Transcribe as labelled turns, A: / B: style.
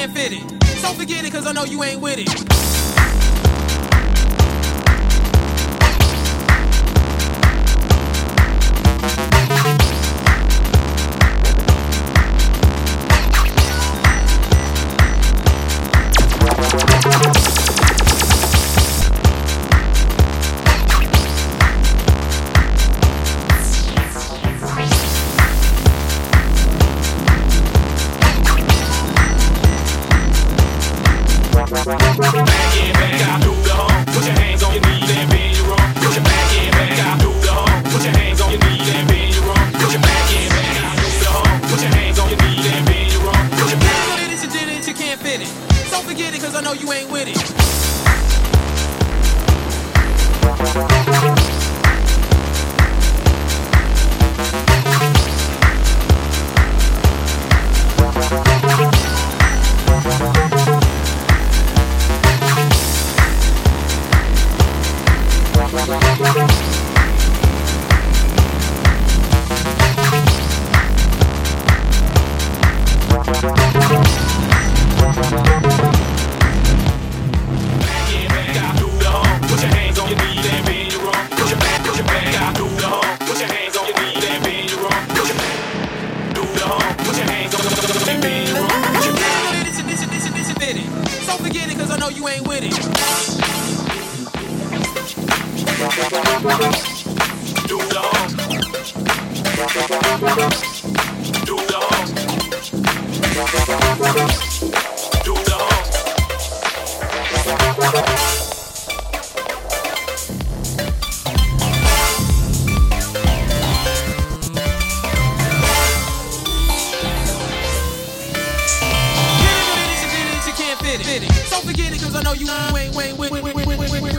A: can't fit it. So forget it, cause I know you ain't with it. know you ain't with it. Do dogs. Do dogs. Don't forget it, cause I know you ain't, ain't, ain't, ain't, ain't, ain't, ain't, ain't, ain't.